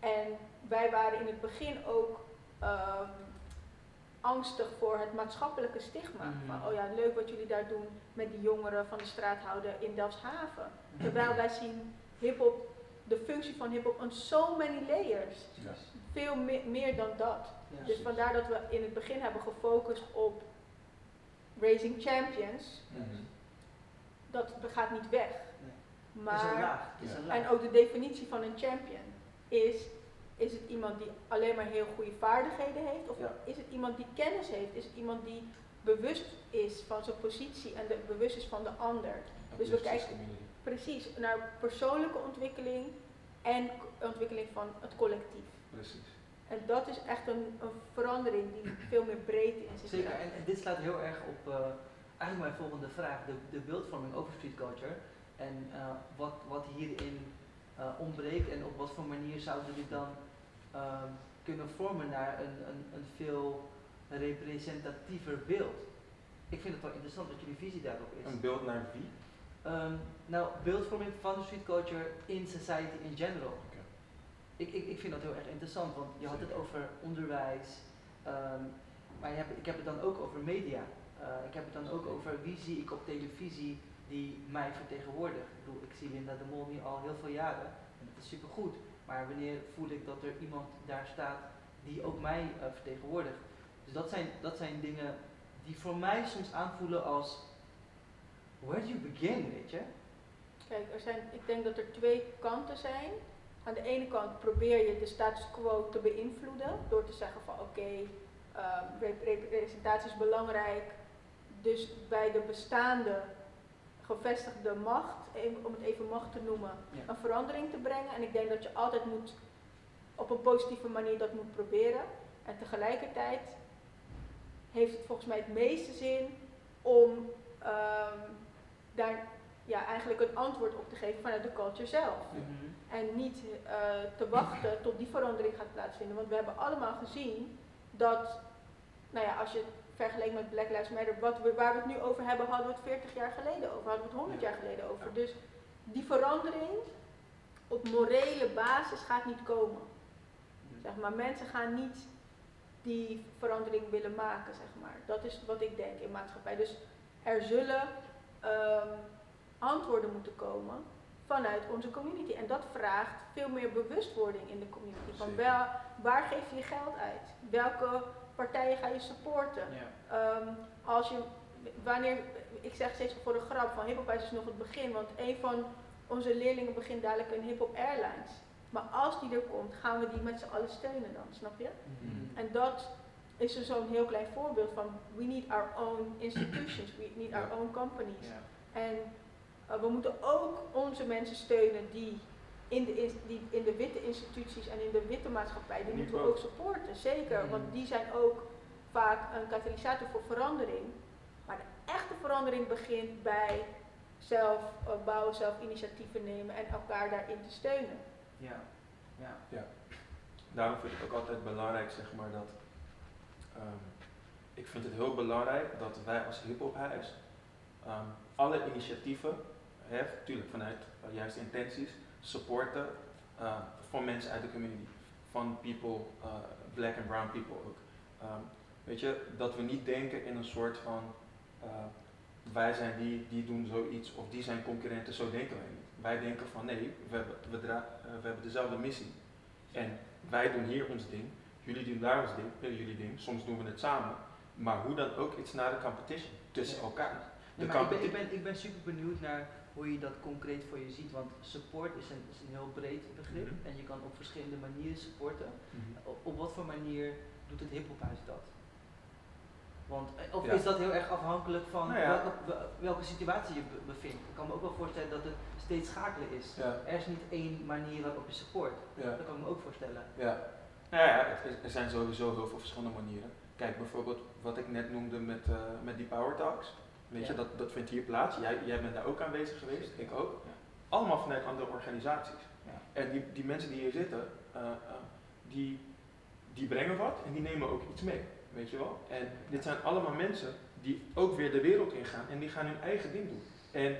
En wij waren in het begin ook um, angstig voor het maatschappelijke stigma. Mhm. Van, oh ja, leuk wat jullie daar doen met die jongeren van de straathouden in Delfshaven. Terwijl wij zien hip-hop, de functie van hip-hop on so many layers. Yes. Veel me meer dan dat. Dus vandaar dat we in het begin hebben gefocust op Raising Champions. Mhm. Dat gaat niet weg. Nee. Maar, is laag. Ja. en ook de definitie van een champion is Is het iemand die alleen maar heel goede vaardigheden heeft? Of Ja. is het iemand die kennis heeft? Is het iemand die bewust is van zijn positie en de, bewust is van de ander? Dus we kijken-. Precies, naar persoonlijke ontwikkeling en ontwikkeling van het collectief. Precies. En dat is echt een, een verandering die veel meer breedte in zich Zeker, en, en dit slaat heel erg op eh, eigenlijk mijn volgende vraag, de, de beeldvorming over street culture. En eh, wat, wat hierin eh, ontbreekt en op wat voor manier zouden we dit dan ehm, kunnen vormen naar een, een, een veel representatiever beeld. Ik vind het wel interessant wat jullie visie daarop is. Een beeld naar wie? Ehm, nou, beeldvorming van de street culture in society in general. Ik, ik, ik vind dat heel erg interessant, want je had het over onderwijs, ehm, maar je hebt, ik heb het dan ook over media. Eh, ik heb het dan ook over wie zie ik op televisie die mij vertegenwoordigt. Ik bedoel, ik zie Linda de Mol nu al heel veel jaren en dat is supergoed. Maar wanneer voel ik dat er iemand daar staat die ook mij eh, vertegenwoordigt? Dus dat zijn, dat zijn dingen die voor mij soms aanvoelen als where do you begin, weet je? Kijk, er zijn, ik denk dat er twee kanten zijn. Aan de ene kant probeer je de status quo te beïnvloeden door te zeggen van oké, ehm, rep- rep- representatie is belangrijk. Dus bij de bestaande gevestigde macht, om het even macht te noemen, Ja. een verandering te brengen. En ik denk dat je altijd moet op een positieve manier dat moet proberen. En tegelijkertijd heeft het volgens mij het meeste zin om ehm, daar ja, eigenlijk een antwoord op te geven vanuit de culture zelf. En niet eh, te wachten tot die verandering gaat plaatsvinden. Want we hebben allemaal gezien dat, nou ja, als je het vergelijkt met Black Lives Matter, wat we, waar we het nu over hebben, hadden we het 40 jaar geleden over, hadden we het 100 Ja. jaar geleden over. Dus die verandering op morele basis gaat niet komen. Zeg maar, mensen gaan niet die verandering willen maken, zeg maar. Dat is wat ik denk in maatschappij. Dus er zullen ehm, antwoorden moeten komen vanuit onze community. En dat vraagt veel meer bewustwording in de community. Van wel, waar geef je je geld uit? Welke partijen ga je supporten? Ja. Ehm, als je, wanneer, ik zeg steeds voor de grap van Hip is nog het begin, want een van onze leerlingen begint dadelijk een Hip Hop Airlines. Maar als die er komt, gaan we die met z'n allen steunen dan, snap je? Mhm. En dat is dus zo'n heel klein voorbeeld van we need our own institutions, we need our Ja. own companies. Ja. En eh, we moeten ook onze mensen steunen die in, de, die in de witte instituties en in de witte maatschappij, die moeten we ook supporten, zeker. Mhm. Want die zijn ook vaak een katalysator voor verandering. Maar de echte verandering begint bij zelf eh, bouwen, zelf initiatieven nemen en elkaar daarin te steunen. Ja. Ja. Daarom vind ik het ook altijd belangrijk, zeg maar, dat. Ehm, ik vind het heel belangrijk dat wij als hiphophuis ehm alle initiatieven, natuurlijk vanuit uh, juiste intenties, supporten uh, van mensen uit de community. Van people, uh, black and brown people ook. Ehm, weet je, dat we niet denken in een soort van. uh, wij zijn die, die doen zoiets of die zijn concurrenten, zo denken wij niet. Wij denken van nee, we hebben, we, we hebben dezelfde missie. En wij doen hier ons ding, jullie doen daar ons ding, jullie ding, soms doen we het samen. Maar hoe dan ook, it's not a competition tussen elkaar. Nee, De maar ik, ben, ik, ben, ik ben super benieuwd naar hoe je dat concreet voor je ziet, want support is een, is een heel breed begrip Mhm. en je kan op verschillende manieren supporten. Op, op wat voor manier doet het hiphophuis dat? Want, eh, of Ja. is dat heel erg afhankelijk van Nou ja. welke, wel- welke situatie je be- bevindt? Ik kan me ook wel voorstellen dat het steeds schakelen is. Ja. Er is niet één manier waarop je support. Dat kan ik me ook voorstellen. Ja. Nou ja, er zijn sowieso heel veel verschillende manieren. Kijk, bijvoorbeeld wat ik net noemde met, eh, met die Power Talks. Weet je, dat, dat vindt hier plaats. Jij, jij bent daar ook aanwezig geweest, ik ook. Ja. Allemaal vanuit andere organisaties. Ja. En die, die mensen die hier zitten, eh, eh, die, die brengen wat en die nemen ook iets mee. Weet je wel? En dit zijn allemaal mensen die ook weer de wereld ingaan en die gaan hun eigen ding doen. En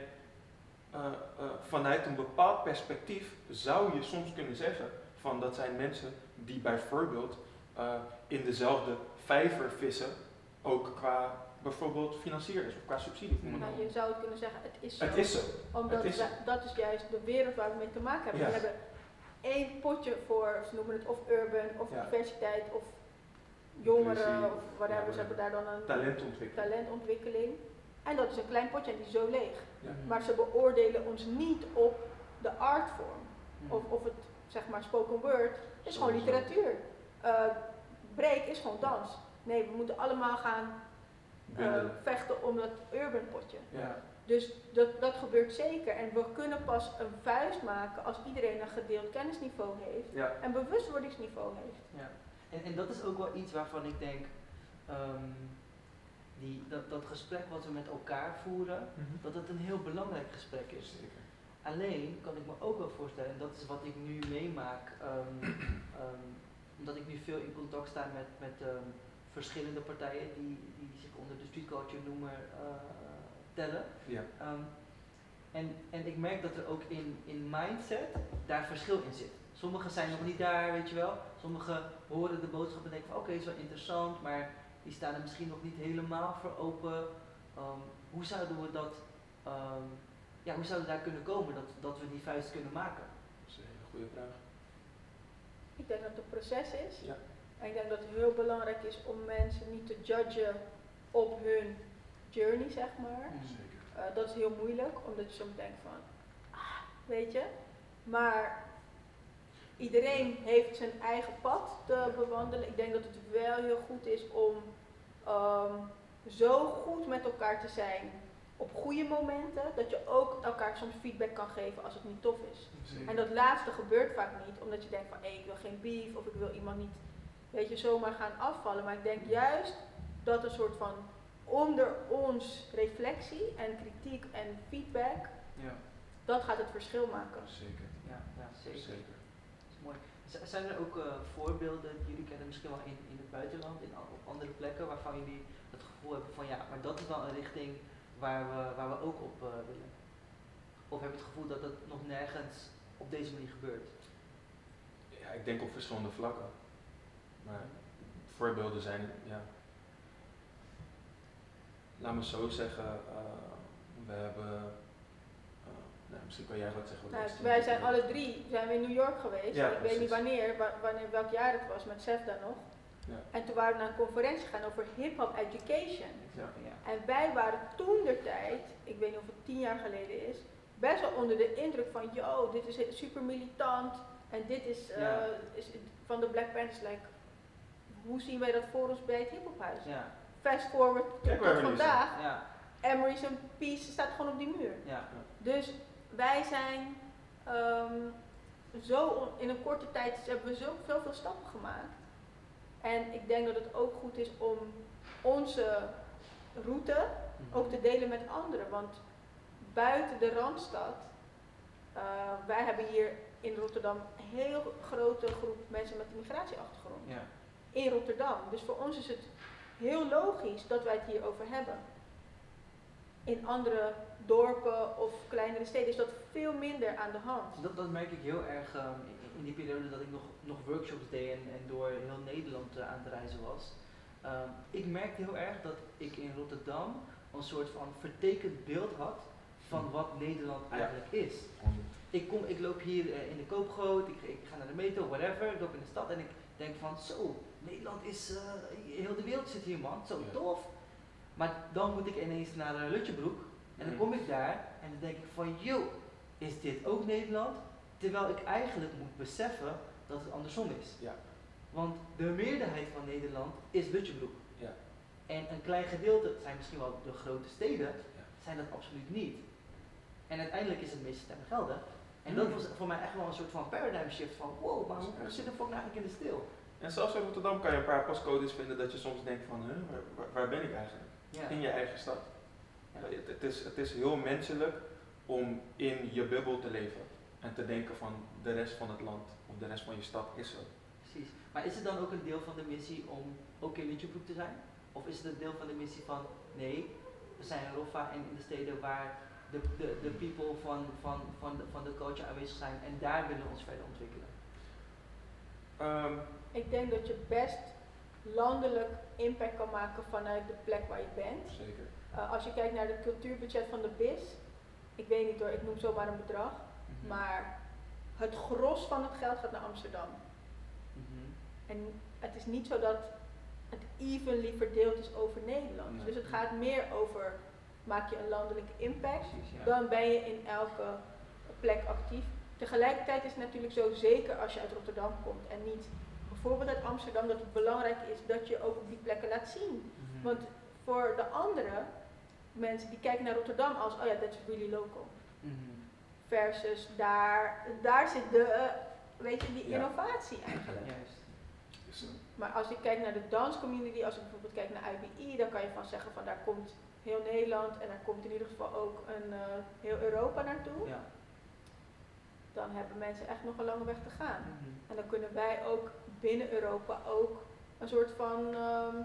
vanuit een bepaald perspectief zou je soms kunnen zeggen van dat zijn mensen die bijvoorbeeld eh, in dezelfde vijver vissen, ook qua bijvoorbeeld financiers of qua subsidie. Maar je zou het kunnen zeggen, het is zo. Het is zo. Omdat Het is wij- dat is juist de wereld waar we mee te maken hebben. We hebben één potje voor, ze noemen het of urban, of Ja. diversiteit, of jongeren, Inclusie, of whatever. ja, Ze hebben daar dan een Talentontwikkeling. talentontwikkeling. En dat is een klein potje en die is zo leeg. Ja. Maar ze beoordelen ons niet op de artvorm. Mhm. Of, of het, zeg maar, spoken word is gewoon literatuur. Eh, break is gewoon dans. Nee, we moeten allemaal gaan eh, vechten om dat urban potje. Ja. Dus dat, dat gebeurt zeker. En we kunnen pas een vuist maken als iedereen een gedeeld kennisniveau heeft Ja. en bewustwordingsniveau heeft. Ja. En, en dat is ook wel iets waarvan ik denk, ehm, die, dat, dat gesprek wat we met elkaar voeren, dat het een heel belangrijk gesprek is. Zeker. Alleen kan ik me ook wel voorstellen, en dat is wat ik nu meemaak, ehm, ehm, omdat ik nu veel in contact sta met, met ehm, verschillende partijen die, die zich onder de street culture noemen eh, tellen. Ja. En, en ik merk dat er ook in, in mindset daar verschil in zit. Sommigen zijn nog niet daar, weet je wel. Sommigen horen de boodschap en denken van oké, is wel interessant, maar die staan er misschien nog niet helemaal voor open. Hoe zouden we dat, ja, hoe zouden we daar kunnen komen dat, dat we die vuist kunnen maken? Dat is een hele goede vraag. Ik denk dat het een proces is. Ja. En ik denk dat het heel belangrijk is om mensen niet te judgen op hun journey, zeg maar. Zeker. Eh, dat is heel moeilijk, omdat je soms denkt van, ah, weet je. Maar iedereen heeft zijn eigen pad te bewandelen. Ik denk dat het wel heel goed is om ehm, zo goed met elkaar te zijn op goede momenten, dat je ook elkaar soms feedback kan geven als het niet tof is. Zeker. En dat laatste gebeurt vaak niet, omdat je denkt van hé, ik wil geen beef of ik wil iemand niet, weet je, zomaar gaan afvallen. Maar ik denk juist dat een soort van onder ons reflectie en kritiek en feedback, Ja, dat gaat het verschil maken. Zeker. ja, ja zeker. Zeker. Dat is mooi. Z- Zijn er ook eh, voorbeelden, jullie kennen misschien wel in, in het buitenland, in, op andere plekken, waarvan jullie het gevoel hebben van ja, maar dat is wel een richting waar we, waar we ook op eh, willen? Of heb je het gevoel dat het nog nergens op deze manier gebeurt? Ja, ik denk op verschillende vlakken. Maar voorbeelden zijn, ja. Laat me zo zeggen, eh, we hebben. eh, nou, misschien kan jij wat zeggen. wat Nou, wij zijn alle drie zijn we in New York geweest. Ja, ik weet niet wanneer, wa- wanneer, welk jaar het was, met Sef dan nog. Ja. En toen waren we naar een conferentie gegaan over hip-hop education. Ja. ja. En wij waren toen de tijd, ik weet niet of het tien jaar geleden is, best wel onder de indruk van, yo, dit is super militant en dit is, eh, is van de Black Panthers, like, hoe zien wij dat voor ons bij het hiphophuis? Fast forward tot, vandaag, ja, Emery's een Peace staat gewoon op die muur. Dus wij zijn ehm, zo in een korte tijd hebben we zo, zoveel stappen gemaakt. En ik denk dat het ook goed is om onze route ook te delen met anderen. Want buiten de Randstad, eh, wij hebben hier in Rotterdam een heel grote groep mensen met een migratieachtergrond. Ja, In Rotterdam. Dus voor ons is het heel logisch dat wij het hierover hebben. In andere dorpen of kleinere steden is dat veel minder aan de hand. dat, dat merk ik heel erg ehm, in, die periode dat ik nog, nog workshops deed en, en door heel Nederland eh, aan het reizen was. Ehm, ik merkte heel erg dat ik in Rotterdam een soort van vertekend beeld had van wat Nederland Ja. eigenlijk is. Ik, kom, ik loop hier eh, in de koopgoot, ik, ik ga naar de metro, whatever, ik loop in de stad en ik denk van zo, Nederland is, eh, heel de wereld zit hier man, zo Ja. tof. Maar dan moet ik ineens naar uh, Lutjebroek en dan Mhm. kom ik daar en dan denk ik van yo, is dit ook Nederland? Terwijl ik eigenlijk moet beseffen dat het andersom is. Ja. Want de meerderheid van Nederland is Lutjebroek. Ja. En een klein gedeelte, het zijn misschien wel de grote steden, Ja. zijn dat absoluut niet. En uiteindelijk is het meeste stemmen gelden. En dat was voor mij echt wel een soort van paradigm shift van wow, maar hoe, zit de fuck nou eigenlijk in de stil? En zelfs in Rotterdam kan je een paar postcodes vinden dat je soms denkt van, huh, waar, waar, waar ben ik eigenlijk? Ja. In je eigen stad. Ja. Het, het, is, het is heel menselijk om in je bubbel te leven en te denken van de rest van het land of de rest van je stad is zo. Precies. Maar is het dan ook een deel van de missie om ook in Lutjebroek te zijn? Of is het een deel van de missie van nee, we zijn in Roffa en in de steden waar de, de, de people van, van, van, de, van de culture aanwezig zijn en daar willen we ons verder ontwikkelen? Ehm, Ik denk dat je best landelijk impact kan maken vanuit de plek waar je bent. zeker. Uh, als je kijkt naar het cultuurbudget van de BIS, ik weet niet hoor, ik noem zomaar een bedrag. Maar het gros van het geld gaat naar Amsterdam. Mhm. En het is niet zo dat het evenly verdeeld is over Nederland. Nee. Dus het gaat meer over, maak je een landelijke impact, Precies, ja. dan ben je in elke plek actief. Tegelijkertijd is het natuurlijk zo, zeker als je uit Rotterdam komt en niet bijvoorbeeld uit Amsterdam, dat het belangrijk is dat je ook op die plekken laat zien. Mhm. Want voor de andere mensen die kijken naar Rotterdam als, oh ja, that's really local. Mhm. Versus daar, daar zit de, eh, weet je, die Ja. innovatie eigenlijk. Juist. Dus, eh, Maar als ik kijk naar de danscommunity, als ik bijvoorbeeld kijk naar IBE, dan kan je van zeggen van daar komt heel Nederland en daar komt in ieder geval ook een, eh, heel Europa naartoe. Ja. Dan hebben mensen echt nog een lange weg te gaan. Mhm. En dan kunnen wij ook binnen Europa ook een soort van ehm,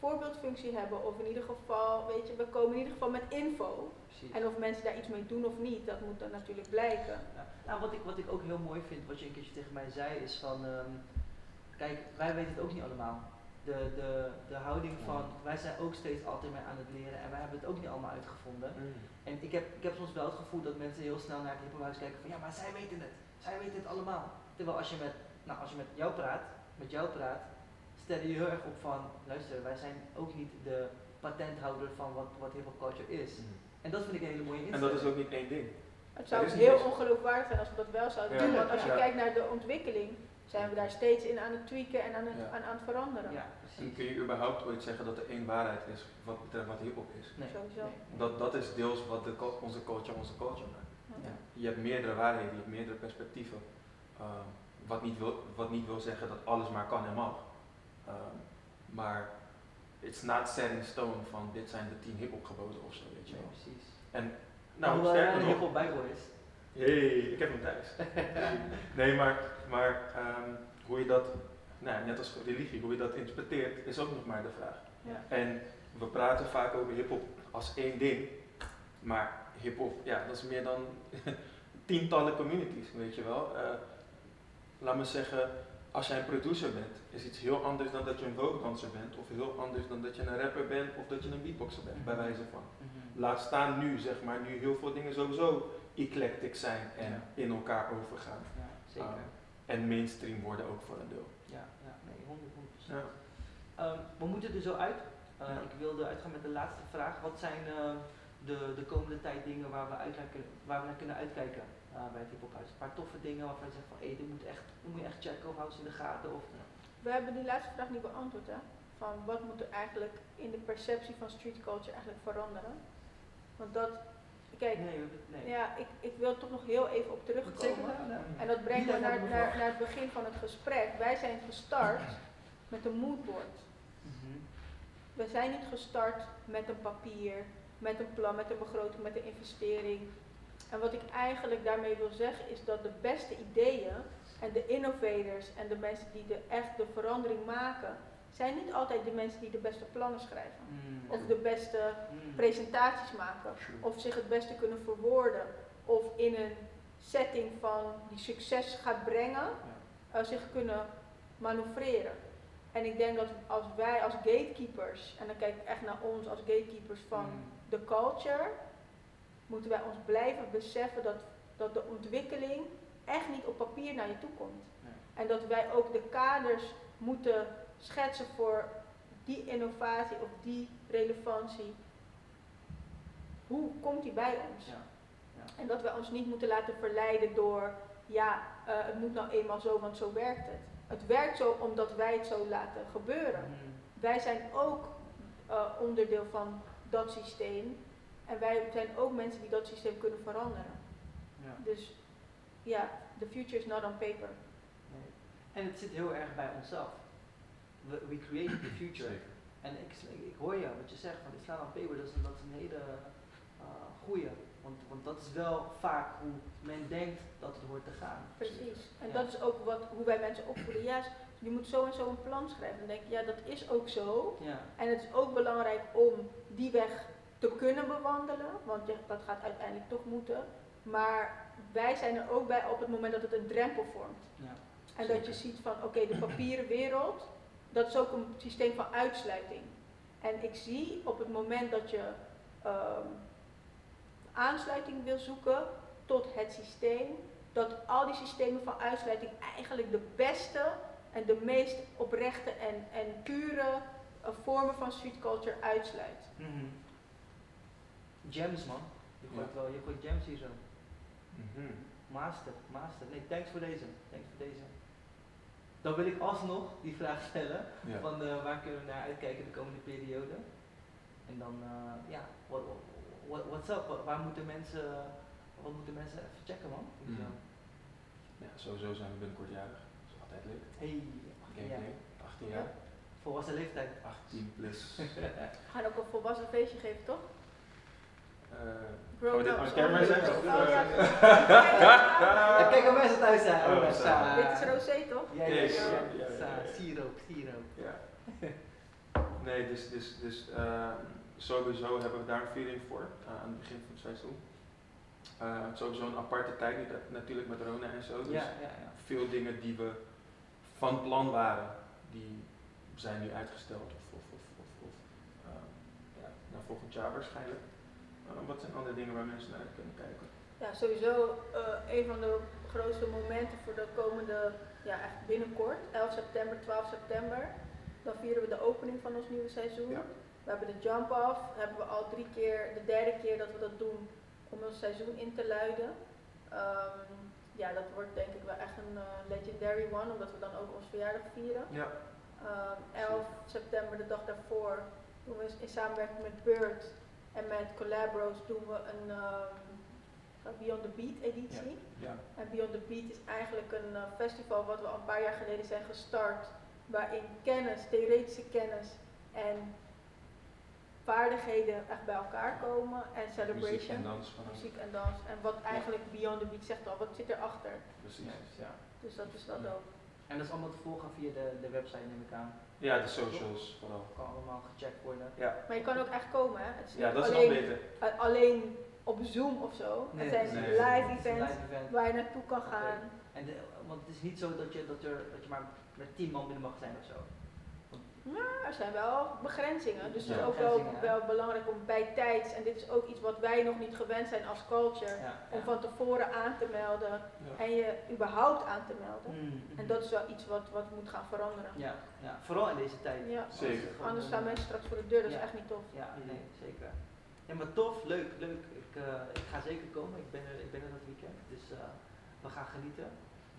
voorbeeldfunctie hebben. Of in ieder geval, weet je, we komen in ieder geval met info. Precies. En of mensen daar iets mee doen of niet, dat moet dan natuurlijk blijken. Ja. Nou, wat ik, wat ik ook heel mooi vind, wat je een keertje tegen mij zei, is van, ehm, kijk, wij weten het ook niet allemaal. De, de, de houding van, wij zijn ook steeds altijd mee aan het leren en wij hebben het ook niet allemaal uitgevonden. En ik heb, ik heb soms wel het gevoel dat mensen heel snel naar het hippohuis kijken van, ja, maar zij weten het, zij weten het allemaal. Terwijl als je met, nou, als je met jou praat, met jou praat, stel je heel erg op van, luister, wij zijn ook niet de patenthouder van wat, wat hip-hop culture is. En dat vind ik een hele mooie En instelling. dat is ook niet één ding. Het zou heel ongeloofwaardig zijn als we dat wel zouden Ja. doen. Want als je Ja. kijkt naar de ontwikkeling, zijn we daar steeds in aan het tweaken en aan het, Ja. aan, aan het veranderen. Ja, En precies. kun je überhaupt ooit zeggen dat er één waarheid is wat betreft wat hip-hop is? Nee, Sowieso. nee. Dat, dat is deels wat de, onze culture onze culture maakt. Ja. Je hebt meerdere waarheden, je hebt meerdere perspectieven. Ehm, wat, niet wil, wat niet wil zeggen dat alles maar kan en mag. Ehm, maar it's not set in stone van dit zijn de tien hip-hop geboden of zo, weet je precies. En Nou, hoe sterker een nog, hip-hop bijbel is. hey, ik heb hem thuis. nee, maar, maar ehm, hoe je dat, nou, net als religie, hoe je dat interpreteert, is ook nog maar de vraag. Ja. En we praten vaak over hip-hop als één ding, maar hip-hop, ja, dat is meer dan tientallen communities, weet je wel. Eh, laat me zeggen, als jij een producer bent, is iets heel anders dan dat je een vocaldancer bent, of heel anders dan dat je een rapper bent, of dat je een beatboxer bent, bij wijze van. Mhm. Laat staan nu, zeg maar, nu heel veel dingen sowieso eclectic zijn en Ja. in elkaar overgaan. Ja, zeker. Ah. En mainstream worden ook voor een deel. ja, ja, nee, 100, 100%. Ja. Ehm, we moeten er zo uit. Uh, Ja. Ik wilde uitgaan met de laatste vraag. Wat zijn eh, de, de komende tijd dingen waar we, uit naar kunnen, waar we naar kunnen uitkijken uh, bij het hiphophuis? Een paar toffe dingen waarvan je zegt van hé, dit moet, echt, dit moet je echt checken of hou ze in de gaten. Of, We hebben die laatste vraag niet beantwoord, hè? Van wat moet er eigenlijk in de perceptie van street culture eigenlijk veranderen? Want dat, kijk, nee, nee. ja, ik, ik wil er toch nog heel even op terugkomen. En dat brengt me naar, naar het begin van het gesprek. Wij zijn gestart met een moodboard. Mhm. We zijn niet gestart met een papier, met een plan, met een begroting, met een investering. En wat ik eigenlijk daarmee wil zeggen is dat de beste ideeën en de innovators en de mensen die de, echt de verandering maken, zijn niet altijd de mensen die de beste plannen schrijven. Mm. Of de beste Mm. presentaties maken. Of zich het beste kunnen verwoorden. Of in een setting van die succes gaat brengen, uh, zich kunnen manoeuvreren. En ik denk dat als wij als gatekeepers, en dan kijk ik echt naar ons als gatekeepers van Mm. de culture, moeten wij ons blijven beseffen dat, dat de ontwikkeling echt niet op papier naar je toe komt. Nee. En dat wij ook de kaders moeten schetsen voor die innovatie of die relevantie. Hoe komt die bij ons? Ja. En dat wij ons niet moeten laten verleiden door, ja, eh, het moet nou eenmaal zo, want zo werkt het. Het werkt zo omdat wij het zo laten gebeuren. Mm. Wij zijn ook eh, onderdeel van dat systeem. En wij zijn ook mensen die dat systeem kunnen veranderen. Ja. Dus ja, the future is not on paper. Nee. En het zit heel erg bij onszelf. We, we create the future. Zeker. En ik, ik hoor je wat je zegt, van slaan aan paper, dat is, dat is een hele uh, goeie. Want, want dat is wel vaak hoe men denkt dat het hoort te gaan. Precies. En Ja. dat is ook wat, hoe wij mensen opvoeden. Ja, je moet zo en zo een plan schrijven. Dan denk ik, ja, dat is ook zo. Ja, En het is ook belangrijk om die weg te kunnen bewandelen, want dat gaat uiteindelijk toch moeten. Maar wij zijn er ook bij op het moment dat het een drempel vormt. ja. En dat je ziet van, oké, de papieren wereld, dat is ook een systeem van uitsluiting. En ik zie op het moment dat je ehm, aansluiting wil zoeken tot het systeem, dat al die systemen van uitsluiting eigenlijk de beste en de meest oprechte en, en pure eh, vormen van street culture uitsluit. Mhm. Gems man. Je gooit, Ja. wel, je gooit gems hier zo. Mhm. Master, master. Nee, thanks voor deze. Thanks voor deze. Dan wil ik alsnog die vraag stellen Ja. van eh, waar kunnen we naar uitkijken de komende periode. En dan, eh, ja, what, what, what's up? Wa- Waar moeten mensen, wat moeten mensen even checken man? Mhm. Ja, sowieso zijn we binnenkort jarig. Dat is altijd leuk. Hey, Game ja. Day, 18 jaar. volwassen leeftijd. 18 plus. We gaan ook een volwassen feestje geven, toch? Eh, Grown Oh, dit on camera zeggen? Eh, kijk hoe mensen thuis zijn. Oh. Dit is rosé, toch? Ja. Siroop, siroop. Ja. Nee, dus, dus, dus eh, sowieso hebben we daar een feeling voor eh, aan het begin van het seizoen. Eh, sowieso een aparte tijd, nu natuurlijk met Rona en zo. Dus Ja, ja, ja. veel dingen die we van plan waren, die zijn nu uitgesteld of, of, of, of, of eh, ja, naar volgend jaar waarschijnlijk. Wat zijn andere dingen waar mensen naar kunnen kijken? Ja, sowieso eh, een van de grootste momenten voor de komende, ja echt binnenkort, 11 september, 12 september. Dan vieren we de opening van ons nieuwe seizoen. Ja. We hebben de jump off, hebben we al drie keer, de derde keer dat we dat doen om ons seizoen in te luiden. Ehm, ja, dat wordt denk ik wel echt een eh, legendary one, omdat we dan ook ons verjaardag vieren. Ja. Ehm, 11 september, de dag daarvoor, doen we in samenwerking met Bird en met Collabros doen we een ehm, Beyond the Beat editie. ja. En Beyond the Beat is eigenlijk een eh, festival wat we al een paar jaar geleden zijn gestart, waarin kennis, theoretische kennis en vaardigheden echt bij elkaar komen en Muziek celebration, en dans van muziek en dans. En wat eigenlijk Beyond the Beat zegt al, wat zit erachter? Precies. Ja. Dus dat is dat Ja. ook. En dat is allemaal te volgen via de, de website neem ik aan. Ja, de socials vooral. Kan allemaal gecheckt worden. Ja, Maar je kan ook echt komen, hè? Het is ja dat is nog beter. alleen op Zoom of zo. Nee, het zijn nee. live events live event. waar je naartoe kan gaan. En de, want het is niet zo dat je, dat, er, dat je maar met 10 man binnen mag zijn of zo. Maar er zijn wel begrenzingen. Dus het Ja. is ook wel, wel belangrijk om bij tijds, en dit is ook iets wat wij nog niet gewend zijn als culture, Ja, om van tevoren aan te melden Ja. en je überhaupt aan te melden. Mm, En dat is wel iets wat, wat moet gaan veranderen. Ja, ja, vooral in deze tijd. Ja. Zeker. Anders staan mensen straks voor de deur, dat is Ja. echt niet tof. Ja, nee, zeker. Ja, maar tof, leuk, leuk. Ik, eh, ik ga zeker komen. Ik ben er, ik ben er dat weekend. Dus eh, we gaan genieten.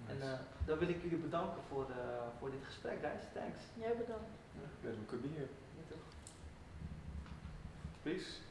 En eh, dan wil ik jullie bedanken voor, eh, voor dit gesprek, guys. Thanks. Jij bedankt. Glad we could be toch? Peace.